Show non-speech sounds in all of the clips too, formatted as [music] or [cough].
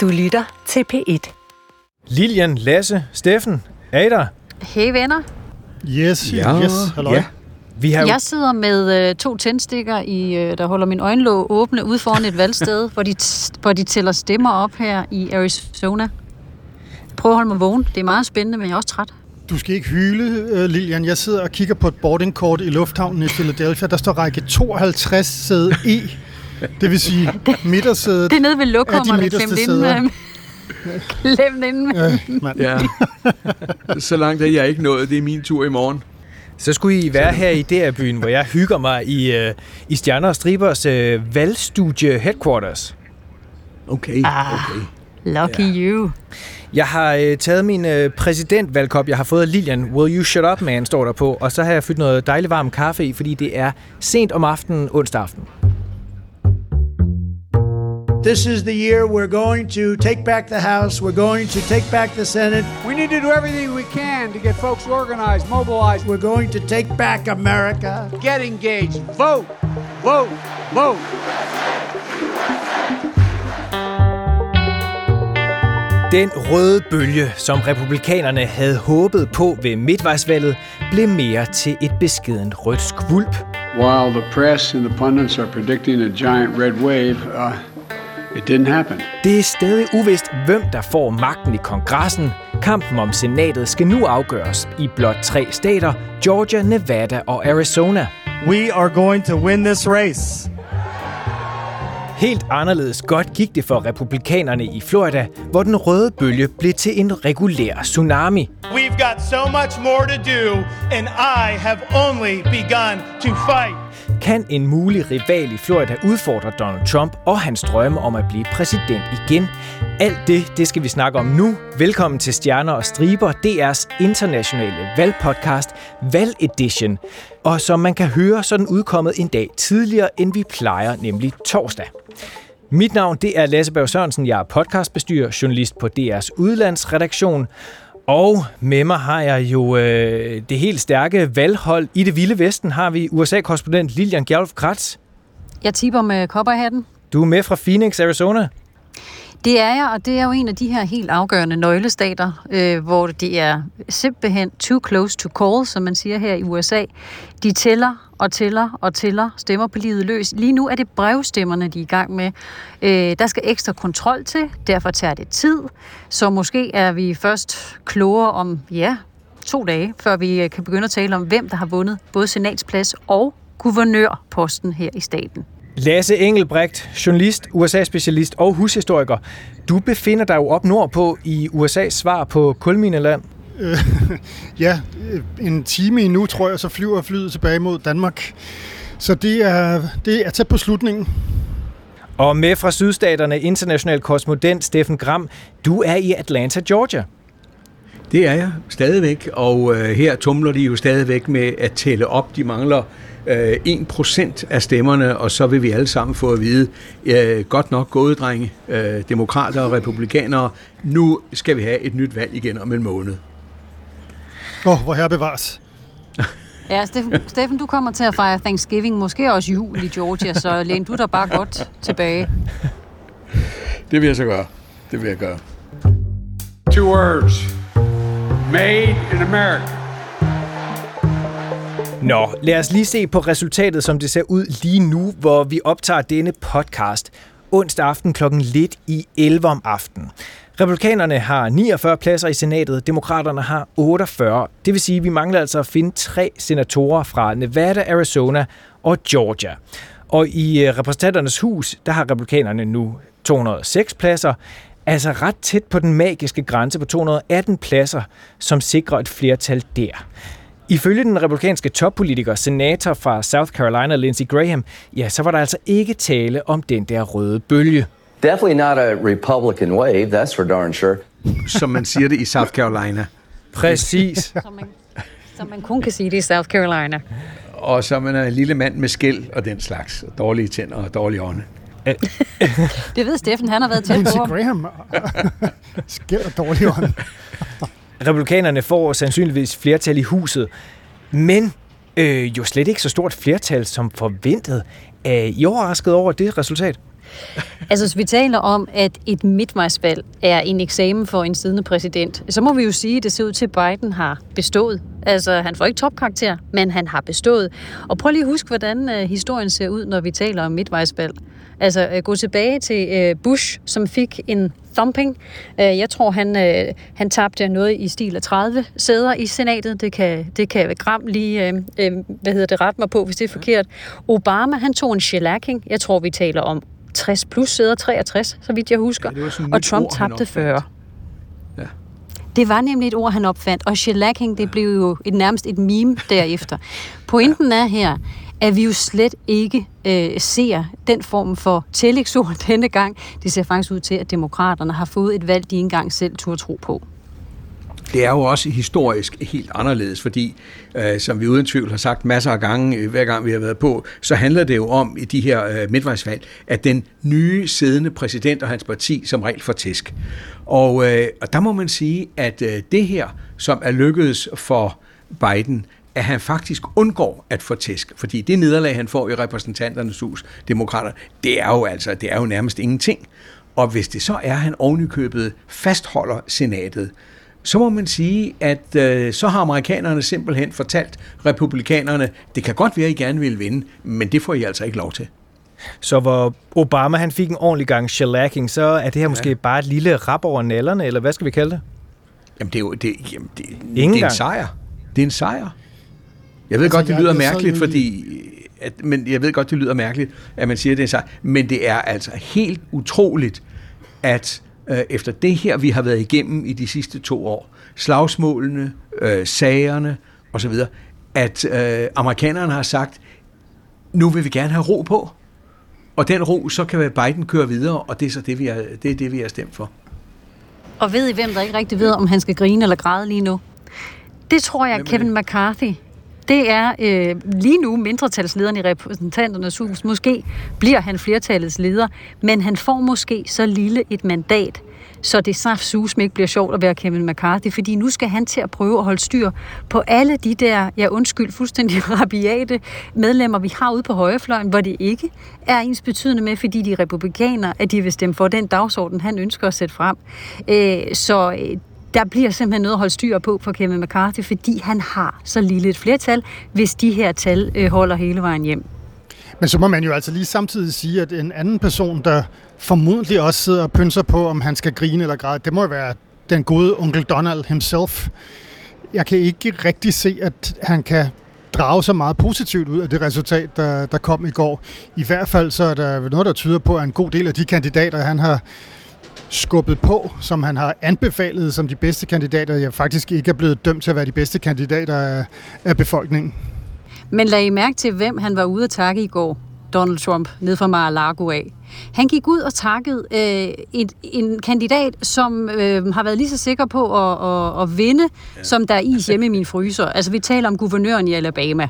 Du lytter til P1. Lilian, Lasse, Steffen, er I der? Hey venner. Yes, Ja, yes, halløj. ja. Vi har jo... Jeg sidder med øh, to tændstikker, i, øh, der holder min øjenlåg åbne ude foran et valgsted, [laughs] hvor de, hvor de tæller stemmer op her i Arizona. Prøv at holde mig vågen. Det er meget spændende, men jeg er også træt. Du skal ikke hyle, uh, Lilian. Jeg sidder og kigger på et boardingkort i lufthavnen i Philadelphia. Der står række 52 sæde E. Det vil sige midtersædet. Det er nede ved Ja, lokummer, de der klemt midterste inde sæder. med. Klemt med. Øh, mand. Ja. Så langt er jeg ikke nået. Det er min tur i morgen. Så skulle I være her i DR-byen, hvor jeg hygger mig i, øh, i Stjerner og Stribers øh, valgstudie headquarters. Okay, Ah. okay. Lucky you. Jeg har øh, taget min øh, præsidentvalgkop, jeg har fået Lilian. Will you shut up, man, står der på. Og så har jeg fyldt noget dejlig varm kaffe i, fordi det er sent om aftenen, onsdag aften. This is the year we're going to take back the House, we're going to take back the Senate, We need to do everything we can to get folks organized, mobilized. we're going to take back America. Get engaged. Vote. Vote. Vote. Den røde bølge, som republikanerne havde håbet på ved midtvejsvalget, blev mere til et beskedent rødt skvulp. While the press and the pundits are predicting a giant red wave, uh, it didn't happen. Det er stadig uvist, hvem der får magten i kongressen. Kampen om senatet skal nu afgøres i blot tre stater, Georgia, Nevada og Arizona. We are going to win this race. Helt anderledes godt gik det for republikanerne i Florida, hvor den røde bølge blev til en regulær tsunami. We've got so much more to do, and I have only begun to fight. Kan en mulig rival i Florida udfordre Donald Trump og hans drømme om at blive præsident igen? Alt det, det skal vi snakke om nu. Velkommen til Stjerner og Striber, DR's internationale valgpodcast, Valg Edition. Og som man kan høre, så er den udkommet en dag tidligere, end vi plejer, nemlig torsdag. Mit navn det er Lasse Berg Sørensen. Jeg er podcastbestyrer, journalist på DR's udlandsredaktion. Og med mig har jeg jo øh, det helt stærke valghold. I det vilde vesten har vi USA-korrespondent Lilian Gjerlf Kratz. Jeg tipper med kopperhatten. Du er med fra Phoenix, Arizona. Det er jeg, og det er jo en af de her helt afgørende nøglestater, øh, hvor det er simpelthen too close to call, som man siger her i USA. De tæller og tæller og tæller stemmer på livet løs. Lige nu er det brevstemmerne, de er i gang med. Øh, der skal ekstra kontrol til, derfor tager det tid. Så måske er vi først klogere om, ja, to dage, før vi øh, kan begynde at tale om, hvem der har vundet både senatsplads og guvernørposten her i staten. Lasse Engelbrecht, journalist, USA-specialist og hushistoriker. Du befinder dig jo op nordpå i USA's svar på Kulmineland. [laughs] Ja, øh, en time endnu, tror jeg, så flyver flyet tilbage mod Danmark. Så det er, det er tæt på slutningen. Og med fra sydstaterne, international korrespondent Steffen Gram. Du er i Atlanta, Georgia. Det er jeg stadigvæk, og øh, her tumler de jo stadigvæk med at tælle op. De mangler øh, 1% af stemmerne, og så vil vi alle sammen få at vide, øh, godt nok gået, drenge, øh, demokrater og republikanere, nu skal vi have et nyt valg igen om en måned. Åh, oh, hvor her bevares. Ja, Steffen, Steffen, du kommer til at fejre Thanksgiving, måske også jul i Georgia, så læn du dig bare godt tilbage. Det vil jeg så gøre. Det vil jeg gøre. Two words. Made in America. Nå, lad os lige se på resultatet, som det ser ud lige nu, hvor vi optager denne podcast onsdag aften klokken lidt i 11 om aftenen. Republikanerne har 49 pladser i senatet, demokraterne har 48. Det vil sige, at vi mangler altså at finde tre senatorer fra Nevada, Arizona og Georgia. Og i øh, repræsentanternes hus, der har republikanerne nu 206 pladser, altså ret tæt på den magiske grænse på 218 pladser, som sikrer et flertal der. Ifølge den republikanske toppolitiker, senator fra South Carolina, Lindsey Graham, ja, så var der altså ikke tale om den der røde bølge. Definitely not a Republican wave, that's for darn sure. Som man siger det i South Carolina. Præcis. [laughs] Som man, som man kun kan sige det i South Carolina. Og så er man en lille mand med skæld og den slags. Og dårlige tænder og dårlige ånde. [laughs] Det ved Steffen, han har været tæt på. Graham skæld og dårlig ånd. Republikanerne får sandsynligvis flertal i huset, men øh, jo slet ikke så stort flertal som forventet. Er I overrasket over det resultat? [laughs] Altså, hvis vi taler om, at et midtvejsvalg er en eksamen for en siddende præsident, så må vi jo sige, at det ser ud til, at Biden har bestået. Altså, han får ikke topkarakter, men han har bestået. Og prøv lige at huske, hvordan uh, historien ser ud, når vi taler om midtvejsvalg. Altså, uh, gå tilbage til uh, Bush, som fik en thumping. Uh, jeg tror, han, uh, han tabte noget i stil af 30 sæder i senatet. Det kan, det kan Gram lige, uh, uh, hvad hedder det, rette mig på, hvis det er forkert. Obama, han tog en shellacking. Jeg tror, vi taler om 60 plus sæder, 63, så vidt jeg husker. Ja, og Trump ord, tabte 40. Ja. Det var nemlig et ord, han opfandt, og shellacking, det blev jo et, nærmest et meme derefter. Pointen er her, at vi jo slet ikke øh, ser den form for tillægsord [laughs] denne gang. Det ser faktisk ud til, at demokraterne har fået et valg, de ikke engang selv turde tro på. Det er jo også historisk helt anderledes, fordi, øh, som vi uden tvivl har sagt masser af gange, øh, hver gang vi har været på, så handler det jo om i de her øh, midtvejsvalg, at den nye siddende præsident og hans parti som regel får tæsk. Og, øh, og der må man sige, at øh, det her, som er lykkedes for Biden, at han faktisk undgår at få tæsk. Fordi det nederlag, han får i repræsentanternes hus, demokrater, det er jo altså, det er jo nærmest ingenting. Og hvis det så er, at han ovenikøbet fastholder senatet, så må man sige, at øh, så har amerikanerne simpelthen fortalt republikanerne, det kan godt være, at I gerne vil vinde, men det får I altså ikke lov til. Så hvor Obama han fik en ordentlig gang shellacking, så er det her måske ja. bare et lille rap over nælderne, eller hvad skal vi kalde det? Jamen det er jo det, jamen, det, Ingen det er en gang. sejr. Det er en sejr. Jeg ved Altså, godt, det lyder mærkeligt, fordi at, men jeg ved godt, det lyder mærkeligt, at man siger, det er en sejr. Men det er altså helt utroligt, at øh, efter det her, vi har været igennem i de sidste to år, slagsmålene, øh, sagerne osv., at øh, amerikanerne har sagt, nu vil vi gerne have ro på. Og den ro, så kan Biden køre videre, og det er så det, vi har, det, er det, vi har stemt for. Og ved I, hvem der ikke rigtig ved, om han skal grine eller græde lige nu? Det tror jeg, Kevin McCarthy. Det er øh, lige nu mindretalslederen i repræsentanternes hus. Måske bliver han flertallets leder, men han får måske så lille et mandat, så det saft sus ikke bliver sjovt at være Kevin McCarthy, fordi nu skal han til at prøve at holde styr på alle de der, ja undskyld, fuldstændig [laughs] rabiate medlemmer, vi har ude på højrefløjen, hvor det ikke er ens betydende med, fordi de er republikanere, at de vil stemme for den dagsorden, han ønsker at sætte frem. Øh, så øh, der bliver simpelthen noget at holde styr på for Kevin McCarthy, fordi han har så lille et flertal, hvis de her tal øh, holder hele vejen hjem. Men så må man jo altså lige samtidig sige, at en anden person, der formodentlig også sidder og pynser på, om han skal grine eller græde, det må være den gode onkel Donald himself. Jeg kan ikke rigtig se, at han kan drage så meget positivt ud af det resultat, der, der kom i går. I hvert fald så er der noget, der tyder på, at en god del af de kandidater, han har skubbet på, som han har anbefalet som de bedste kandidater, jeg faktisk ikke er blevet dømt til at være de bedste kandidater af, af befolkningen. Men lad I mærke til, hvem han var ude at takke i går? Donald Trump, ned fra Mar-a-Lago af. Han gik ud og takkede øh, et, en kandidat, som øh, har været lige så sikker på at, at, at vinde, ja. som der er is hjemme i min fryser. [laughs] Altså, vi taler om guvernøren i Alabama.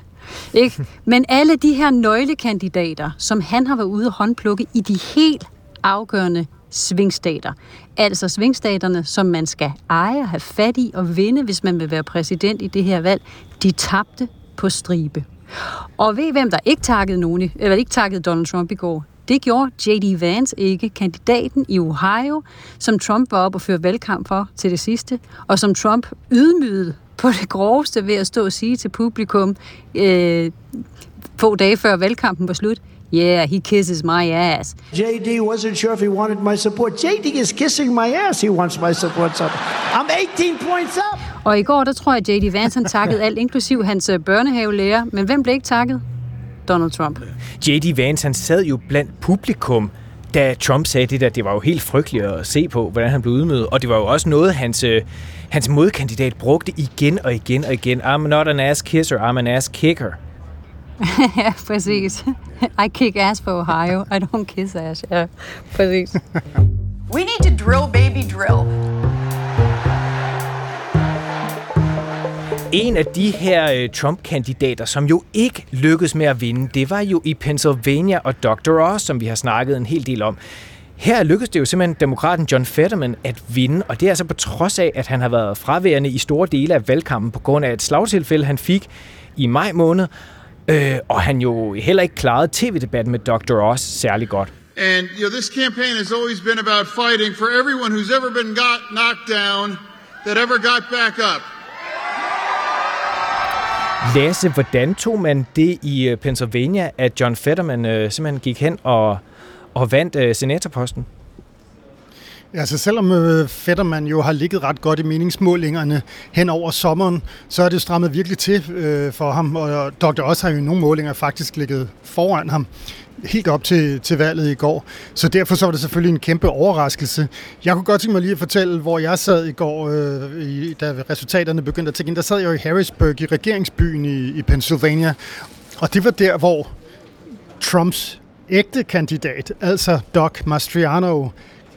Ikke? Men alle de her nøglekandidater, som han har været ude at håndplukke i de helt afgørende svingstater. Altså svingstaterne, som man skal eje, og have fat i og vinde, hvis man vil være præsident i det her valg, de tabte på stribe. Og ved I, hvem der ikke takkede, nogen, eller ikke takkede Donald Trump i går? Det gjorde J.D. Vance ikke, kandidaten i Ohio, som Trump var op og føre valgkamp for til det sidste, og som Trump ydmygede på det groveste ved at stå og sige til publikum øh, få dage før valgkampen var slut, Yeah, he kisses my ass. JD wasn't sure if he wanted my support. JD is kissing my ass. He wants my support. So I'm 18 points up. Og i går, der tror jeg, J.D. Vance han takkede alt, inklusiv hans øh, børnehavelærer. Men hvem blev ikke takket? Donald Trump. J.D. Vance, han sad jo blandt publikum, da Trump sagde det der. Det var jo helt frygteligt at se på, hvordan han blev udmødet. Og det var jo også noget, hans, øh, hans modkandidat brugte igen og igen og igen. I'm not an ass kisser, I'm an ass kicker. [laughs] ja, præcis. I kick ass for Ohio. I don't kiss ass. Ja, præcis. We need to drill, baby, drill. En af de her øh, Trump-kandidater, som jo ikke lykkedes med at vinde, det var jo i Pennsylvania og Dr. Oz, som vi har snakket en hel del om. Her lykkedes det jo simpelthen demokraten John Fetterman at vinde, og det er altså på trods af, at han har været fraværende i store dele af valgkampen på grund af et slagtilfælde, han fik i maj måned, øh, og han jo heller ikke klarede tv-debatten med Dr. Oz særlig godt. And you know, this campaign has always been about fighting for everyone who's ever been got knocked down that ever got back up. Lasse, hvordan tog man det i øh, Pennsylvania, at John Fetterman øh, simpelthen gik hen og, og vandt øh, senatorposten? Ja, så selvom øh, Fetterman jo har ligget ret godt i meningsmålingerne hen over sommeren, så er det strammet virkelig til øh, for ham, og Dr. Oz har jo i nogle målinger faktisk ligget foran ham helt op til, til valget i går. Så derfor så var det selvfølgelig en kæmpe overraskelse. Jeg kunne godt tænke mig lige at fortælle, hvor jeg sad i går, øh, i, da resultaterne begyndte at tænke ind. Der sad jeg i Harrisburg, i regeringsbyen i, i Pennsylvania, og det var der, hvor Trumps ægte kandidat, altså Doc Mastriano,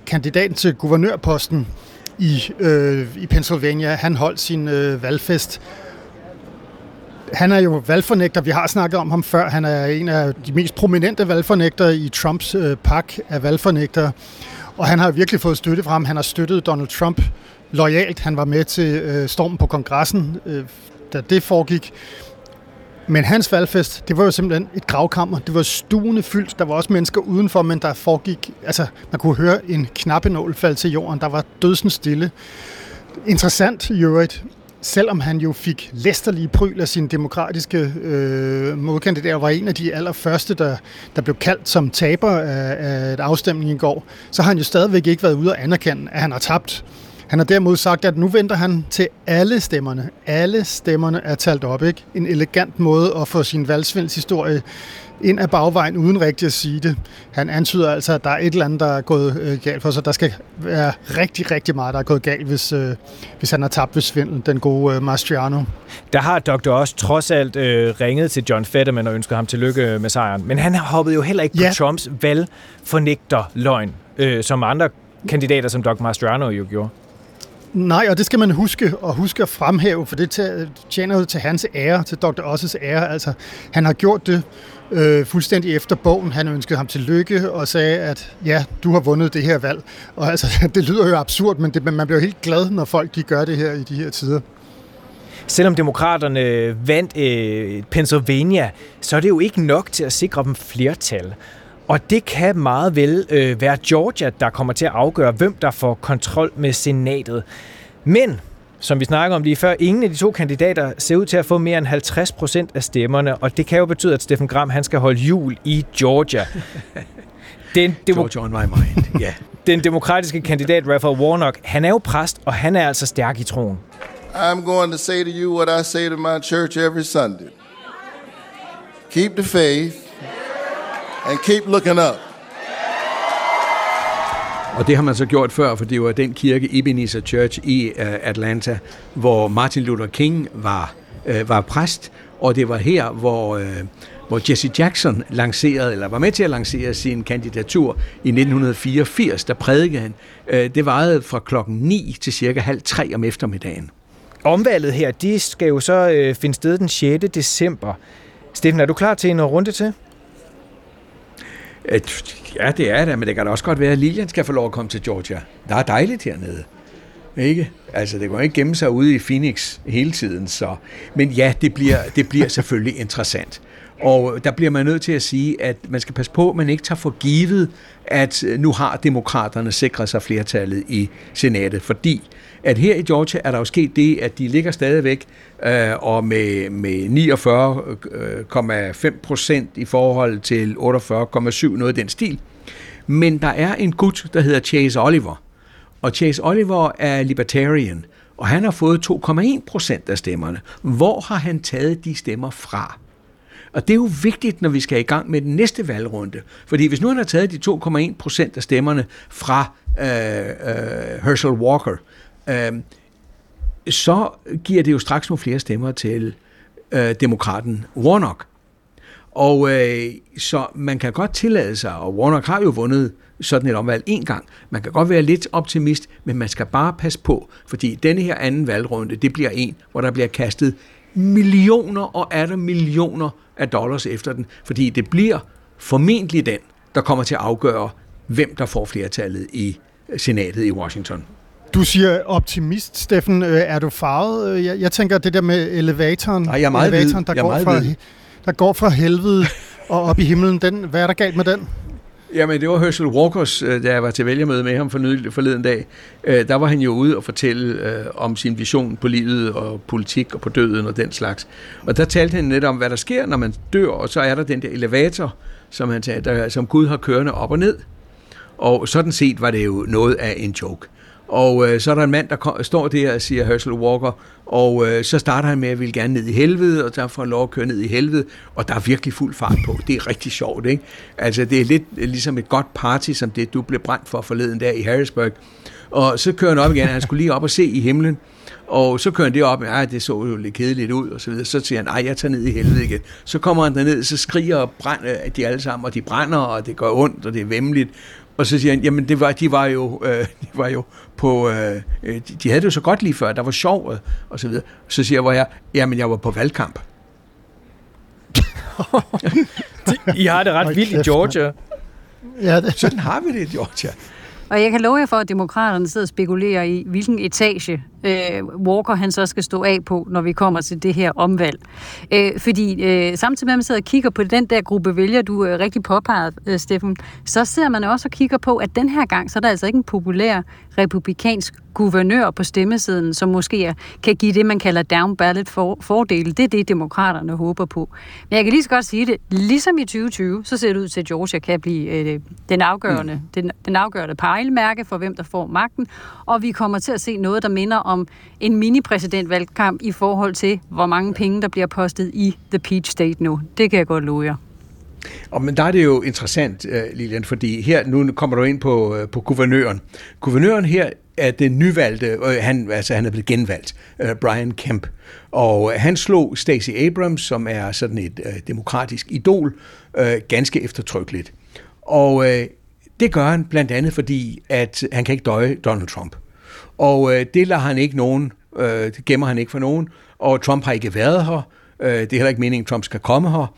kandidaten til guvernørposten i, øh, i Pennsylvania, han holdt sin øh, valgfest. Han er jo valgfornægter, vi har snakket om ham før. Han er en af de mest prominente valgfornægter i Trumps øh, pak af valgfornægter. Og han har virkelig fået støtte fra ham. Han har støttet Donald Trump lojalt. Han var med til øh, stormen på kongressen, øh, da det foregik. Men hans valgfest, det var jo simpelthen et gravkammer. Det var stuende fyldt. Der var også mennesker udenfor, men der foregik... Altså, man kunne høre en knappenål falde til jorden. Der var dødsens stille. Interessant i øvrigt, selvom han jo fik læsterlige pryl af sine demokratiske øh, modkandidater, var en af de allerførste, der, der blev kaldt som taber af, af et afstemning i går, så har han jo stadigvæk ikke været ude og anerkende, at han har tabt. Han har derimod sagt, at nu venter han til alle stemmerne. Alle stemmerne er talt op, ikke? En elegant måde at få sin valgsvindshistorie ind ad bagvejen, uden rigtig at sige det. Han antyder altså, at der er et eller andet, der er gået øh, galt for sig. Der skal være rigtig, rigtig meget, der er gået galt, hvis, øh, hvis han har tabt ved svindel, den gode øh, Mastriano. Der har Dr. også trods alt øh, ringet til John Fetterman og ønsket ham tillykke med sejren. Men han har hoppet jo heller ikke ja. på Trumps valgfornægter løgn, øh, som andre kandidater, som Dr. Mastriano jo gjorde. Nej, og det skal man huske og huske at fremhæve, for det tjener jo til hans ære, til Dr. Osses ære. Altså, han har gjort det øh, fuldstændig efter bogen. Han ønskede ham til lykke og sagde, at ja, du har vundet det her valg. Og altså, [laughs] det lyder jo absurd, men det, man bliver helt glad, når folk de gør det her i de her tider. Selvom demokraterne vandt øh, Pennsylvania, så er det jo ikke nok til at sikre dem flertal. Og det kan meget vel øh, være Georgia, der kommer til at afgøre, hvem der får kontrol med senatet. Men, som vi snakker om lige før, ingen af de to kandidater ser ud til at få mere end 50 procent af stemmerne, og det kan jo betyde, at Stephen Graham han skal holde jul i Georgia. [laughs] Den demo- Georgia on my mind, ja. Yeah. [laughs] Den demokratiske kandidat, Raphael Warnock, han er jo præst, og han er altså stærk i troen. I'm going to say to you what I say to my church every Sunday. Keep the faith and keep looking up. Og det har man så gjort før, for det var den kirke, Ebenezer Church i uh, Atlanta, hvor Martin Luther King var, uh, var præst, og det var her, hvor, uh, hvor Jesse Jackson lancerede, eller var med til at lancere sin kandidatur i 1984, der prædikede han. Uh, det varede fra klokken 9 til cirka halv 3 om eftermiddagen. Omvalget her, de skal jo så uh, finde sted den 6. december. Steffen, er du klar til en runde til? Ja, det er det, men det kan da også godt være, at Lilian skal få lov at komme til Georgia. Der er dejligt hernede. Ikke? Altså, det går ikke gemme sig ude i Phoenix hele tiden, så... Men ja, det bliver, det bliver [laughs] selvfølgelig interessant. Og der bliver man nødt til at sige, at man skal passe på, at man ikke tager for givet, at nu har demokraterne sikret sig flertallet i senatet, fordi at her i Georgia er der jo sket det, at de ligger stadigvæk øh, og med, med 49,5 øh, procent i forhold til 48,7, noget af den stil. Men der er en gut, der hedder Chase Oliver, og Chase Oliver er libertarian, og han har fået 2,1 procent af stemmerne. Hvor har han taget de stemmer fra? Og det er jo vigtigt, når vi skal i gang med den næste valgrunde. Fordi hvis nu han har taget de 2,1 procent af stemmerne fra øh, øh, Herschel Walker, øh, så giver det jo straks nogle flere stemmer til øh, demokraten Warnock. Og øh, så man kan godt tillade sig, og Warnock har jo vundet sådan et omvalg en gang. Man kan godt være lidt optimist, men man skal bare passe på, fordi denne her anden valgrunde, det bliver en, hvor der bliver kastet millioner og er der millioner af dollars efter den, fordi det bliver formentlig den, der kommer til at afgøre, hvem der får flertallet i senatet i Washington. Du siger optimist, Steffen. Øh, er du farvet? Jeg, jeg tænker det der med elevatoren. Nej, jeg er meget elevatoren, der, jeg går meget fra, der går fra helvede og op i himlen. Den, hvad er der galt med den? Jamen, det var Herschel Walkers, øh, da jeg var til vælgermøde med ham for forleden dag. Øh, der var han jo ude og fortælle øh, om sin vision på livet og politik og på døden og den slags. Og der talte han net om, hvad der sker, når man dør, og så er der den der elevator, som, han sagde, der, som Gud har kørende op og ned. Og sådan set var det jo noget af en joke. Og øh, så er der en mand, der kom, står der og siger Herschel Walker, og øh, så starter han med at vil gerne ned i helvede, og der får lov at køre ned i helvede, og der er virkelig fuld fart på. Det er rigtig sjovt, ikke? Altså, det er lidt øh, ligesom et godt party, som det du blev brændt for forleden der i Harrisburg. Og så kører han op igen, han skulle lige op og se i himlen, og så kører han det op, ja, det så jo lidt kedeligt ud, og så videre. Så siger han, nej, jeg tager ned i helvede igen. Så kommer han derned, så skriger og brænder øh, de alle sammen, og de brænder, og det gør ondt, og det er vemmeligt. Og så siger han, jamen det var, de var jo, øh, de var jo på, øh, de, de havde det jo så godt lige før, der var sjov, og så videre. Så siger jeg, hvor jeg, jamen jeg var på valgkamp. [laughs] I har det ret vildt i Georgia. Ja, det. Sådan har vi det i Georgia. Og jeg kan love jer for, at demokraterne sidder og spekulerer i, hvilken etage øh, Walker han så skal stå af på, når vi kommer til det her omvalg. Øh, fordi øh, samtidig med, at man sidder og kigger på den der gruppe vælger, du øh, rigtig påpeget, øh, Steffen, så sidder man også og kigger på, at den her gang, så er der altså ikke en populær republikansk guvernør på stemmesiden, som måske kan give det, man kalder down ballot for, fordele. Det er det, demokraterne håber på. Men jeg kan lige så godt sige det, ligesom i 2020, så ser det ud til, at Georgia kan blive øh, den, afgørende, mm. den, den afgørende pejlemærke for, hvem der får magten, og vi kommer til at se noget, der minder om en mini-præsidentvalgkamp i forhold til, hvor mange penge, der bliver postet i The Peach State nu. Det kan jeg godt love jer. Og men der er det jo interessant, øh, Lilian, fordi her nu kommer du ind på, øh, på guvernøren. Guvernøren her er den nyvalgte, øh, han, altså han er blevet genvalgt, Brian Kemp. Og han slog Stacey Abrams, som er sådan et øh, demokratisk idol, øh, ganske eftertrykkeligt. Og øh, det gør han blandt andet, fordi at han kan ikke døje Donald Trump. Og øh, det lader han ikke nogen, øh, det gemmer han ikke for nogen, og Trump har ikke været her, øh, det er heller ikke meningen, at Trump skal komme her,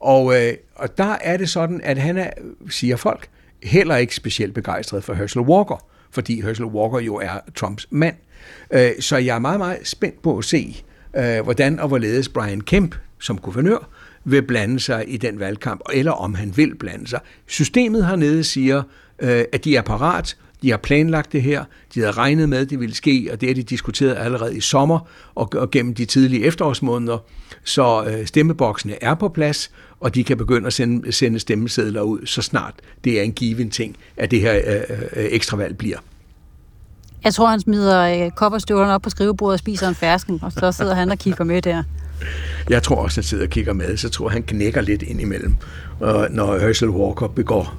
og, øh, og der er det sådan, at han er, siger folk, heller ikke specielt begejstret for Herschel Walker, fordi Herschel Walker jo er Trumps mand. Øh, så jeg er meget, meget spændt på at se, øh, hvordan og hvorledes Brian Kemp som guvernør vil blande sig i den valgkamp, eller om han vil blande sig. Systemet hernede siger, øh, at de er parat, de har planlagt det her, de havde regnet med, at det ville ske, og det har de diskuteret allerede i sommer og, og gennem de tidlige efterårsmåneder. Så øh, stemmeboksene er på plads, og de kan begynde at sende, sende stemmesedler ud, så snart det er en given ting, at det her øh, øh, ekstravalg bliver. Jeg tror, han smider øh, kopperstøvlerne op på skrivebordet og spiser en fersken, og så sidder han og kigger med der. Jeg tror også, han sidder og kigger med, så tror han knækker lidt ind imellem, når Herschel Walker begår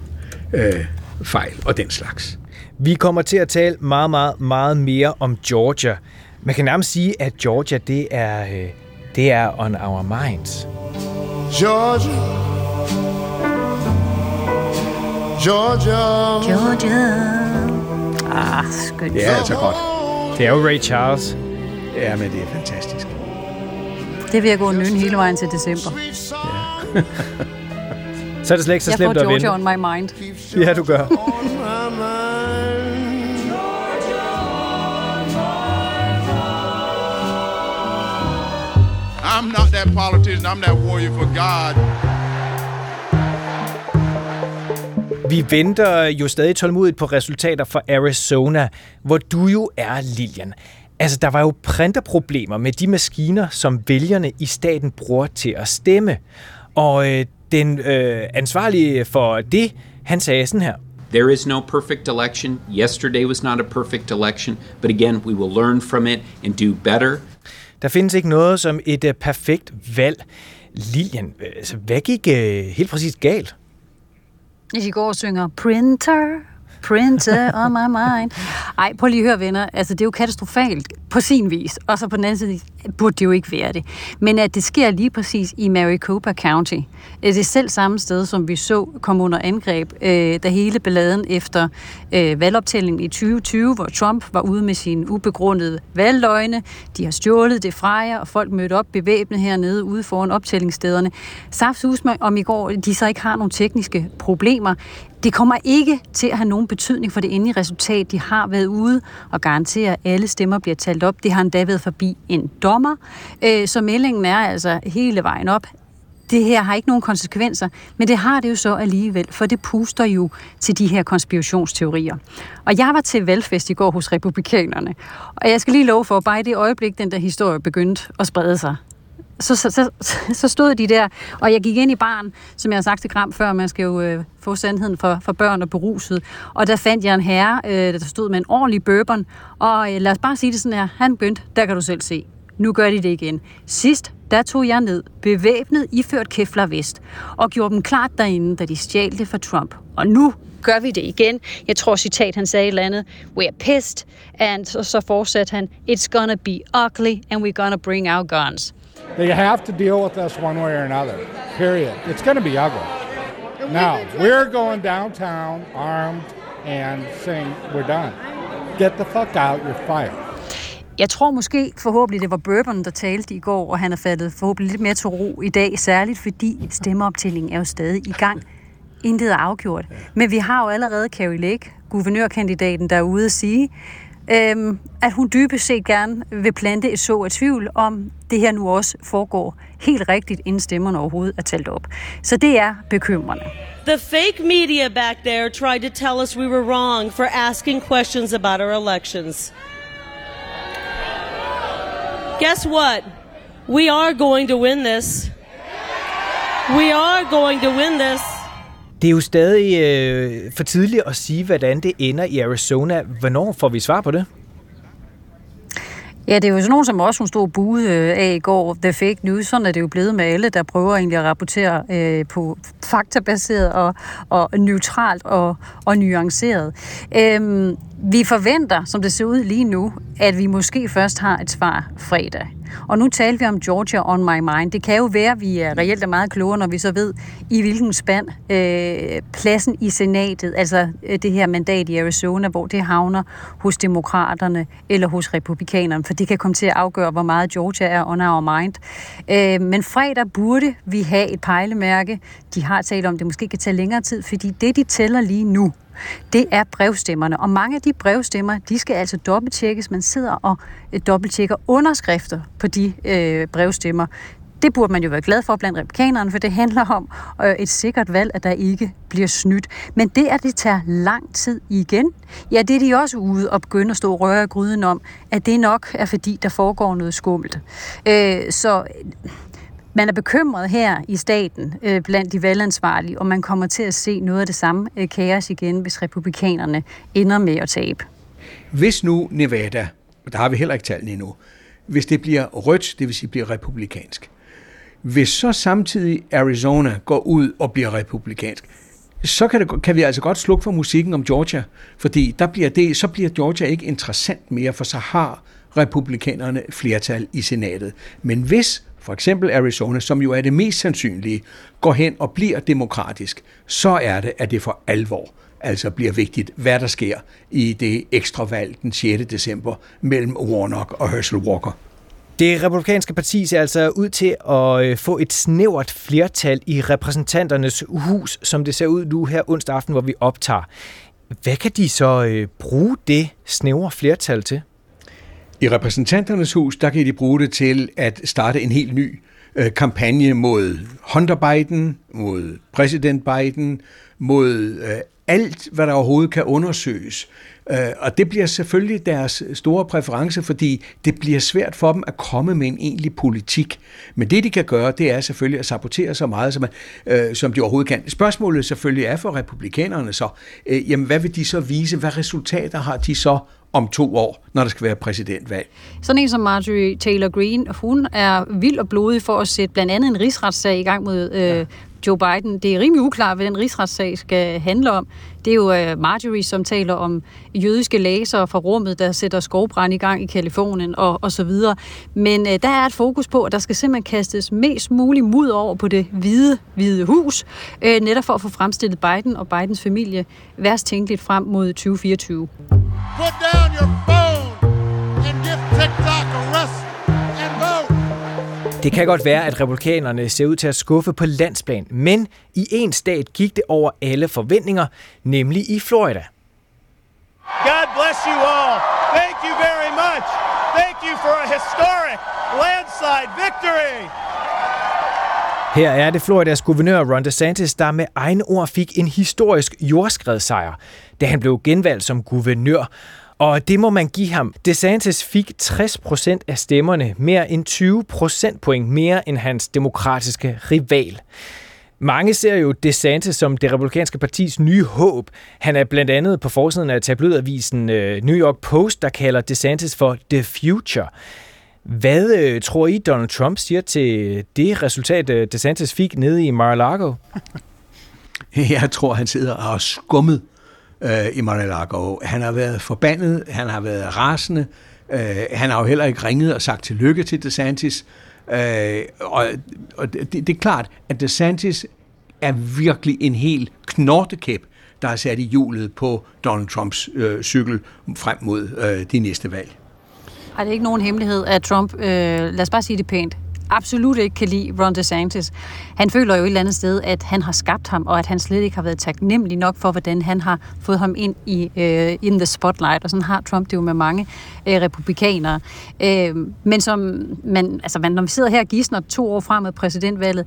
øh, fejl og den slags. Vi kommer til at tale meget, meget, meget mere om Georgia. Man kan nærmest sige, at Georgia, det er, øh, det er on our minds. Georgia. Georgia. Georgia. Ah, skønt. Det er altså godt. Det er jo Ray Charles. Ja, men det er fantastisk. Det vil jeg gå nynne hele vejen til december. Ja. [laughs] så er det slet ikke så slemt at vinde. Jeg får Georgia on my mind. Ja, du gør. I'm not that politician, I'm that warrior for God. Vi venter jo stadig tålmodigt på resultater fra Arizona, hvor du jo er, Lilian. Altså, der var jo printerproblemer med de maskiner, som vælgerne i staten bruger til at stemme. Og øh, den øh, ansvarlige for det, han sagde sådan her. There is no perfect election. Yesterday was not a perfect election, but again, we will learn from it and do better. Der findes ikke noget som et uh, perfekt valg. Lilian, altså, hvad gik uh, helt præcis galt? I går synger Printer, Printer on my mind. Ej, prøv lige at høre, venner. Altså, det er jo katastrofalt på sin vis. Og så på den anden side burde det jo ikke være det. Men at det sker lige præcis i Maricopa County. Det er selv samme sted, som vi så komme under angreb, øh, da hele balladen efter øh, valgoptællingen i 2020, hvor Trump var ude med sine ubegrundede valgløgne. De har stjålet det fra jer, og folk mødte op bevæbnet hernede ude foran optællingsstederne. Saft om i går, de så ikke har nogle tekniske problemer. Det kommer ikke til at have nogen betydning for det endelige resultat. De har været ude og garantere, at alle stemmer bliver talt op. Det har endda været forbi en dommer. Øh, så meldingen er altså hele vejen op det her har ikke nogen konsekvenser, men det har det jo så alligevel, for det puster jo til de her konspirationsteorier. Og jeg var til valgfest i går hos republikanerne, og jeg skal lige love for, bare i det øjeblik, den der historie begyndte at sprede sig, så, så, så, så stod de der, og jeg gik ind i barn, som jeg har sagt til Gram før, man skal jo øh, få sandheden for, for børn og beruset. Og der fandt jeg en herre, øh, der stod med en ordentlig bourbon, og øh, lad os bare sige det sådan her, han begyndte, der kan du selv se. Nu gør de det igen. Sidst, der tog jeg ned, bevæbnet, iført Kevlar vest, og gjorde dem klart derinde, da de stjal det fra Trump. Og nu gør vi det igen. Jeg tror, citat, han sagde et eller andet, we're pissed, and så, så fortsatte han, it's gonna be ugly, and we're gonna bring our guns. They have to deal with us one way or another, period. It's gonna be ugly. Now, we're going downtown armed and saying, we're done. Get the fuck out, you're fired. Jeg tror måske forhåbentlig, det var Bourbon, der talte i går, og han er faldet forhåbentlig lidt mere til ro i dag, særligt fordi stemmeoptællingen er jo stadig i gang. [laughs] Intet er afgjort. Men vi har jo allerede Carrie Lake, guvernørkandidaten, der er ude at sige, øhm, at hun dybest set gerne vil plante et så af tvivl om, det her nu også foregår helt rigtigt, inden stemmerne overhovedet er talt op. Så det er bekymrende. The fake media back there tried to tell us we were wrong for asking questions about our elections. Guess what? We are going to win this. We are going to win this. Det er jo stadig øh, for tidligt at sige, hvordan det ender i Arizona. Hvornår får vi svar på det? Ja, det er jo sådan nogen som også, hun stod bude øh, af i går, The Fake News. Sådan er det jo blevet med alle, der prøver egentlig at rapportere øh, på faktabaseret og, og neutralt og, og nuanceret. Øhm, vi forventer, som det ser ud lige nu, at vi måske først har et svar fredag. Og nu taler vi om Georgia on my mind. Det kan jo være, at vi er reelt er meget klogere, når vi så ved, i hvilken spand øh, pladsen i senatet, altså øh, det her mandat i Arizona, hvor det havner hos demokraterne eller hos republikanerne, for det kan komme til at afgøre, hvor meget Georgia er on our mind. Øh, men fredag burde vi have et pejlemærke. De har talt om, at det måske kan tage længere tid, fordi det, de tæller lige nu, det er brevstemmerne. Og mange af de brevstemmer, de skal altså dobbelttjekkes. Man sidder og øh, dobbelttjekker underskrifter på de øh, brevstemmer. Det burde man jo være glad for blandt republikanerne, for det handler om øh, et sikkert valg, at der ikke bliver snydt. Men det, at det tager lang tid igen, ja, det er de også ude og begynde at stå og røre i gryden om, at det nok er fordi, der foregår noget skummelt. Øh, så man er bekymret her i staten øh, blandt de valgansvarlige, og man kommer til at se noget af det samme øh, kaos igen, hvis republikanerne ender med at tabe. Hvis nu Nevada, og der har vi heller ikke tallene endnu, hvis det bliver rødt, det vil sige bliver republikansk, hvis så samtidig Arizona går ud og bliver republikansk, så kan, det, kan vi altså godt slukke for musikken om Georgia, fordi der bliver det, så bliver Georgia ikke interessant mere, for så har republikanerne flertal i senatet. Men hvis for eksempel Arizona, som jo er det mest sandsynlige, går hen og bliver demokratisk, så er det, at det for alvor altså bliver vigtigt, hvad der sker i det ekstra valg den 6. december mellem Warnock og Herschel Walker. Det republikanske parti ser altså ud til at øh, få et snævert flertal i repræsentanternes hus, som det ser ud nu her onsdag aften, hvor vi optager. Hvad kan de så øh, bruge det snævre flertal til? I repræsentanternes hus, der kan de bruge det til at starte en helt ny øh, kampagne mod Hunter Biden, mod præsident Biden, mod øh, alt, hvad der overhovedet kan undersøges. Øh, og det bliver selvfølgelig deres store præference, fordi det bliver svært for dem at komme med en egentlig politik. Men det, de kan gøre, det er selvfølgelig at sabotere så meget, som, øh, som de overhovedet kan. Spørgsmålet selvfølgelig er for republikanerne så, øh, jamen hvad vil de så vise? Hvad resultater har de så om to år, når der skal være præsidentvalg. Sådan en som Marjorie Taylor Greene, hun er vild og blodig for at sætte blandt andet en rigsretssag i gang mod øh, Joe Biden. Det er rimelig uklart, hvad den rigsretssag skal handle om. Det er jo øh, Marjorie, som taler om jødiske læsere fra rummet, der sætter skovbrand i gang i Kalifornien og, og så videre. Men øh, der er et fokus på, at der skal simpelthen kastes mest muligt mud over på det hvide, hvide hus, øh, netop for at få fremstillet Biden og Bidens familie værst tænkeligt frem mod 2024. Put down your phone and give TikTok a rest. Det kan godt være, at republikanerne ser ud til at skuffe på landsplan, men i en stat gik det over alle forventninger, nemlig i Florida. God bless you all. Thank you very much. Thank you for a historic landslide victory. Her er det Floridas guvernør Ron DeSantis, der med egne ord fik en historisk jordskredsejr, da han blev genvalgt som guvernør. Og det må man give ham. DeSantis fik 60% af stemmerne, mere end 20 procentpoint mere end hans demokratiske rival. Mange ser jo DeSantis som det republikanske partis nye håb. Han er blandt andet på forsiden af tabloidavisen øh, New York Post, der kalder DeSantis for The Future. Hvad øh, tror I, Donald Trump siger til det resultat, øh, DeSantis fik nede i Mar-a-Lago? [laughs] Jeg tror, han sidder og har skummet øh, i Mar-a-Lago. Han har været forbandet, han har været rasende, øh, han har jo heller ikke ringet og sagt tillykke til DeSantis. Øh, og og det, det er klart, at DeSantis er virkelig en helt knortekæp, der er sat i hjulet på Donald Trumps øh, cykel frem mod øh, de næste valg. Er det ikke nogen hemmelighed, at Trump, øh, lad os bare sige det pænt, absolut ikke kan lide Ron DeSantis. Han føler jo et eller andet sted, at han har skabt ham, og at han slet ikke har været taknemmelig nok for, hvordan han har fået ham ind i øh, in the spotlight. Og sådan har Trump det jo med mange øh, republikanere. Øh, men som man, altså, når vi sidder her og gidsner to år frem med præsidentvalget,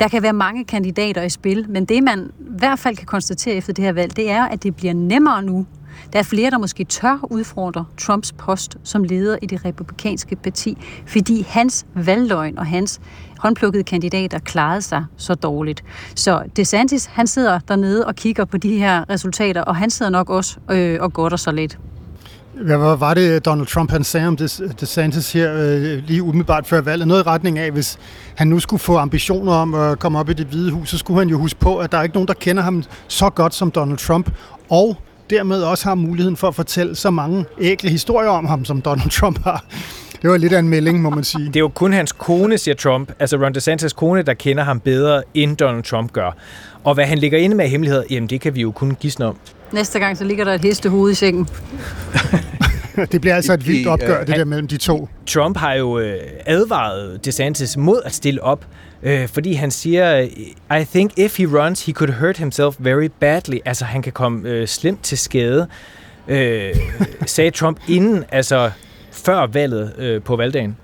der kan være mange kandidater i spil, men det man i hvert fald kan konstatere efter det her valg, det er, at det bliver nemmere nu der er flere, der måske tør udfordre Trumps post som leder i det republikanske parti, fordi hans valgløgn og hans håndplukkede kandidater klarede sig så dårligt. Så DeSantis, han sidder dernede og kigger på de her resultater, og han sidder nok også øh, og godter sig lidt. Hvad var det, Donald Trump han sagde om DeSantis her øh, lige umiddelbart før valget? Noget i retning af, hvis han nu skulle få ambitioner om at komme op i det hvide hus, så skulle han jo huske på, at der er ikke nogen, der kender ham så godt som Donald Trump. Og dermed også har muligheden for at fortælle så mange ægle historier om ham, som Donald Trump har. Det var lidt af en melding, må man sige. Det er jo kun hans kone, siger Trump, altså Ron DeSantis kone, der kender ham bedre, end Donald Trump gør. Og hvad han ligger inde med hemmeligheder, jamen det kan vi jo kun gisne om. Næste gang, så ligger der et hestehoved i sengen. [laughs] det bliver altså et vildt opgør, det der mellem de to. Trump har jo øh, advaret DeSantis mod at stille op, øh, fordi han siger, I think if he runs, he could hurt himself very badly. Altså, han kan komme øh, slemt til skade, øh, [laughs] sagde Trump inden, altså før valget øh, på valgdagen.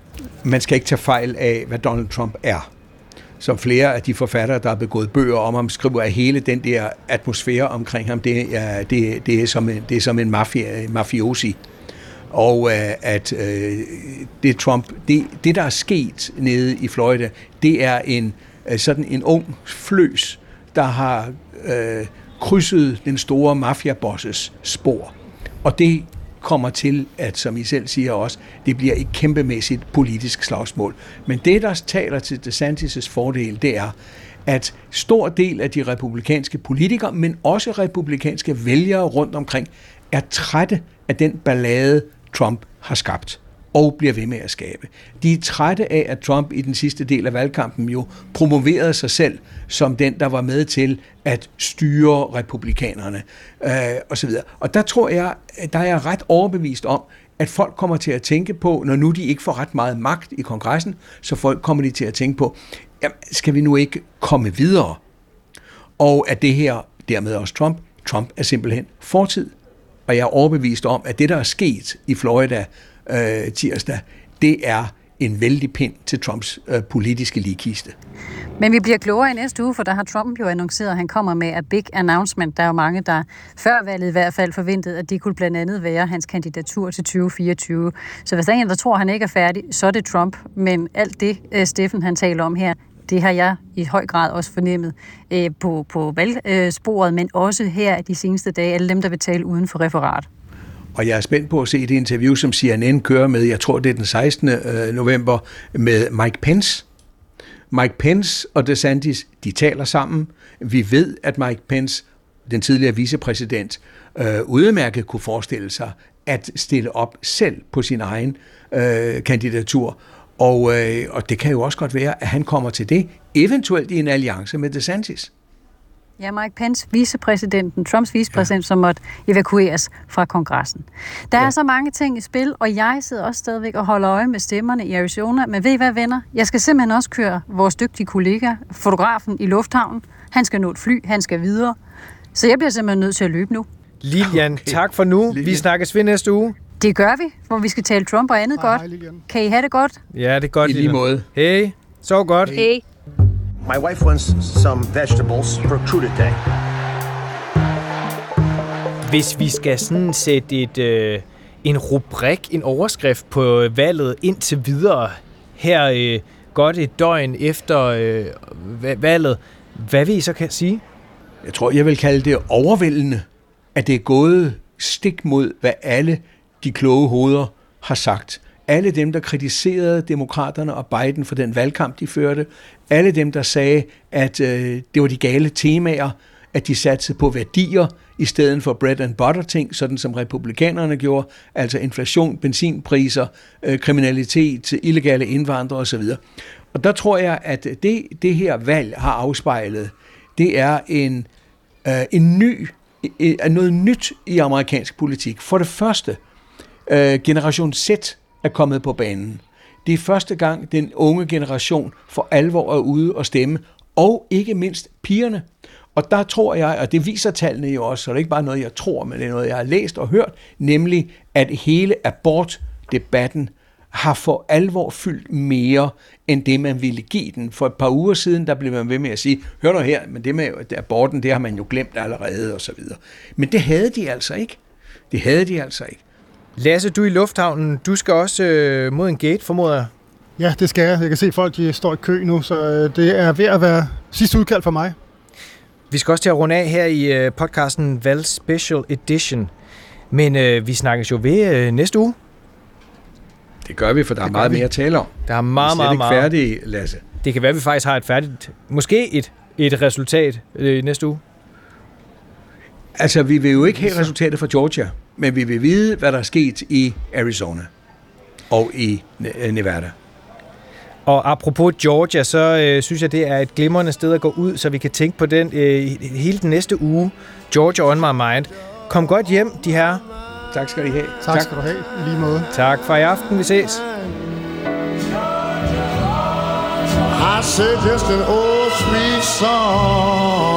Man skal ikke tage fejl af, hvad Donald Trump er som flere af de forfattere, der har begået bøger om ham, skriver, at hele den der atmosfære omkring ham, det er, det, det er, som, en, det er som en mafia, mafiosi. Og øh, at øh, det Trump, det, det der er sket nede i Florida, det er en øh, sådan en ung fløs, der har øh, krydset den store mafiabosses spor. Og det kommer til, at som I selv siger også, det bliver et kæmpemæssigt politisk slagsmål. Men det, der taler til DeSantis' fordel, det er, at stor del af de republikanske politikere, men også republikanske vælgere rundt omkring, er trætte af den ballade, Trump har skabt og bliver ved med at skabe. De er trætte af, at Trump i den sidste del af valgkampen jo promoverede sig selv som den, der var med til at styre republikanerne øh, osv. Og der tror jeg, der er jeg ret overbevist om, at folk kommer til at tænke på, når nu de ikke får ret meget magt i kongressen, så folk kommer de til at tænke på, jamen, skal vi nu ikke komme videre? Og at det her, dermed også Trump, Trump er simpelthen fortid. Og jeg er overbevist om, at det, der er sket i Florida øh, tirsdag, det er en vældig pind til Trumps øh, politiske ligkiste. Men vi bliver klogere i næste uge, for der har Trump jo annonceret, at han kommer med et big announcement. Der er jo mange, der før valget i hvert fald forventede, at det kunne blandt andet være hans kandidatur til 2024. Så hvis der er en, der tror, at han ikke er færdig, så er det Trump. Men alt det, øh, Steffen han taler om her, det har jeg i høj grad også fornemmet øh, på, på valgsporet, men også her de seneste dage, alle dem, der vil tale uden for referat. Og jeg er spændt på at se det interview, som CNN kører med, jeg tror det er den 16. Øh, november, med Mike Pence. Mike Pence og DeSantis, de taler sammen. Vi ved, at Mike Pence, den tidligere vicepræsident, øh, udmærket kunne forestille sig at stille op selv på sin egen øh, kandidatur. Og, øh, og det kan jo også godt være, at han kommer til det, eventuelt i en alliance med DeSantis. Ja, Mike Pence, vicepræsidenten, Trumps vicepræsident, ja. som måtte evakueres fra kongressen. Der ja. er så mange ting i spil, og jeg sidder også stadigvæk og holder øje med stemmerne i Arizona. Men ved I hvad, venner? Jeg skal simpelthen også køre vores dygtige kollega, fotografen i lufthavnen. Han skal nå et fly, han skal videre. Så jeg bliver simpelthen nødt til at løbe nu. Lilian, okay. tak for nu. Lilian. Vi snakkes ved næste uge. Det gør vi, hvor vi skal tale Trump og andet hej, godt. Hej, kan I have det godt? Ja, det er godt. I lige måde. Hej. Så godt. Hej. My wife wants some vegetables for crudité. Hvis vi skal sådan sætte et, øh, en rubrik, en overskrift på valget indtil videre, her øh, godt et døgn efter øh, valget, hvad vil I så kan sige? Jeg tror, jeg vil kalde det overvældende, at det er gået stik mod, hvad alle de kloge hoveder har sagt. Alle dem, der kritiserede demokraterne og Biden for den valgkamp, de førte. Alle dem, der sagde, at øh, det var de gale temaer, at de satte på værdier i stedet for bread and butter ting, sådan som republikanerne gjorde, altså inflation, benzinpriser, øh, kriminalitet, illegale indvandrere osv. Og der tror jeg, at det, det her valg har afspejlet, det er en, øh, en ny, øh, noget nyt i amerikansk politik. For det første, øh, generation Z er kommet på banen. Det er første gang, den unge generation for alvor er ude og stemme, og ikke mindst pigerne. Og der tror jeg, og det viser tallene jo også, så det er ikke bare noget, jeg tror, men det er noget, jeg har læst og hørt, nemlig at hele abortdebatten har for alvor fyldt mere, end det man ville give den. For et par uger siden, der blev man ved med at sige, hør nu her, men det med aborten, det har man jo glemt allerede, og så videre. Men det havde de altså ikke. Det havde de altså ikke. Lasse, du er i lufthavnen. Du skal også øh, mod en gate, formoder jeg. Ja, det skal jeg. Jeg kan se, at folk de står i kø nu, så øh, det er ved at være sidste udkald for mig. Vi skal også til at runde af her i øh, podcasten Val Special Edition. Men øh, vi snakkes jo ved øh, næste uge. Det gør vi, for der er meget vi. mere at tale om. Der er meget, vi er meget, meget. færdige, Lasse. Det kan være, at vi faktisk har et færdigt, måske et, et resultat øh, næste uge. Altså, vi vil jo ikke have resultatet fra Georgia, men vi vil vide, hvad der er sket i Arizona og i Nevada. Og apropos Georgia, så øh, synes jeg, det er et glimrende sted at gå ud, så vi kan tænke på den øh, hele den næste uge. Georgia on my mind. Kom godt hjem, de her. Tak skal I have. Tak, tak. skal du have, i lige måde. Tak for i aften. Vi ses. I say just an old sweet song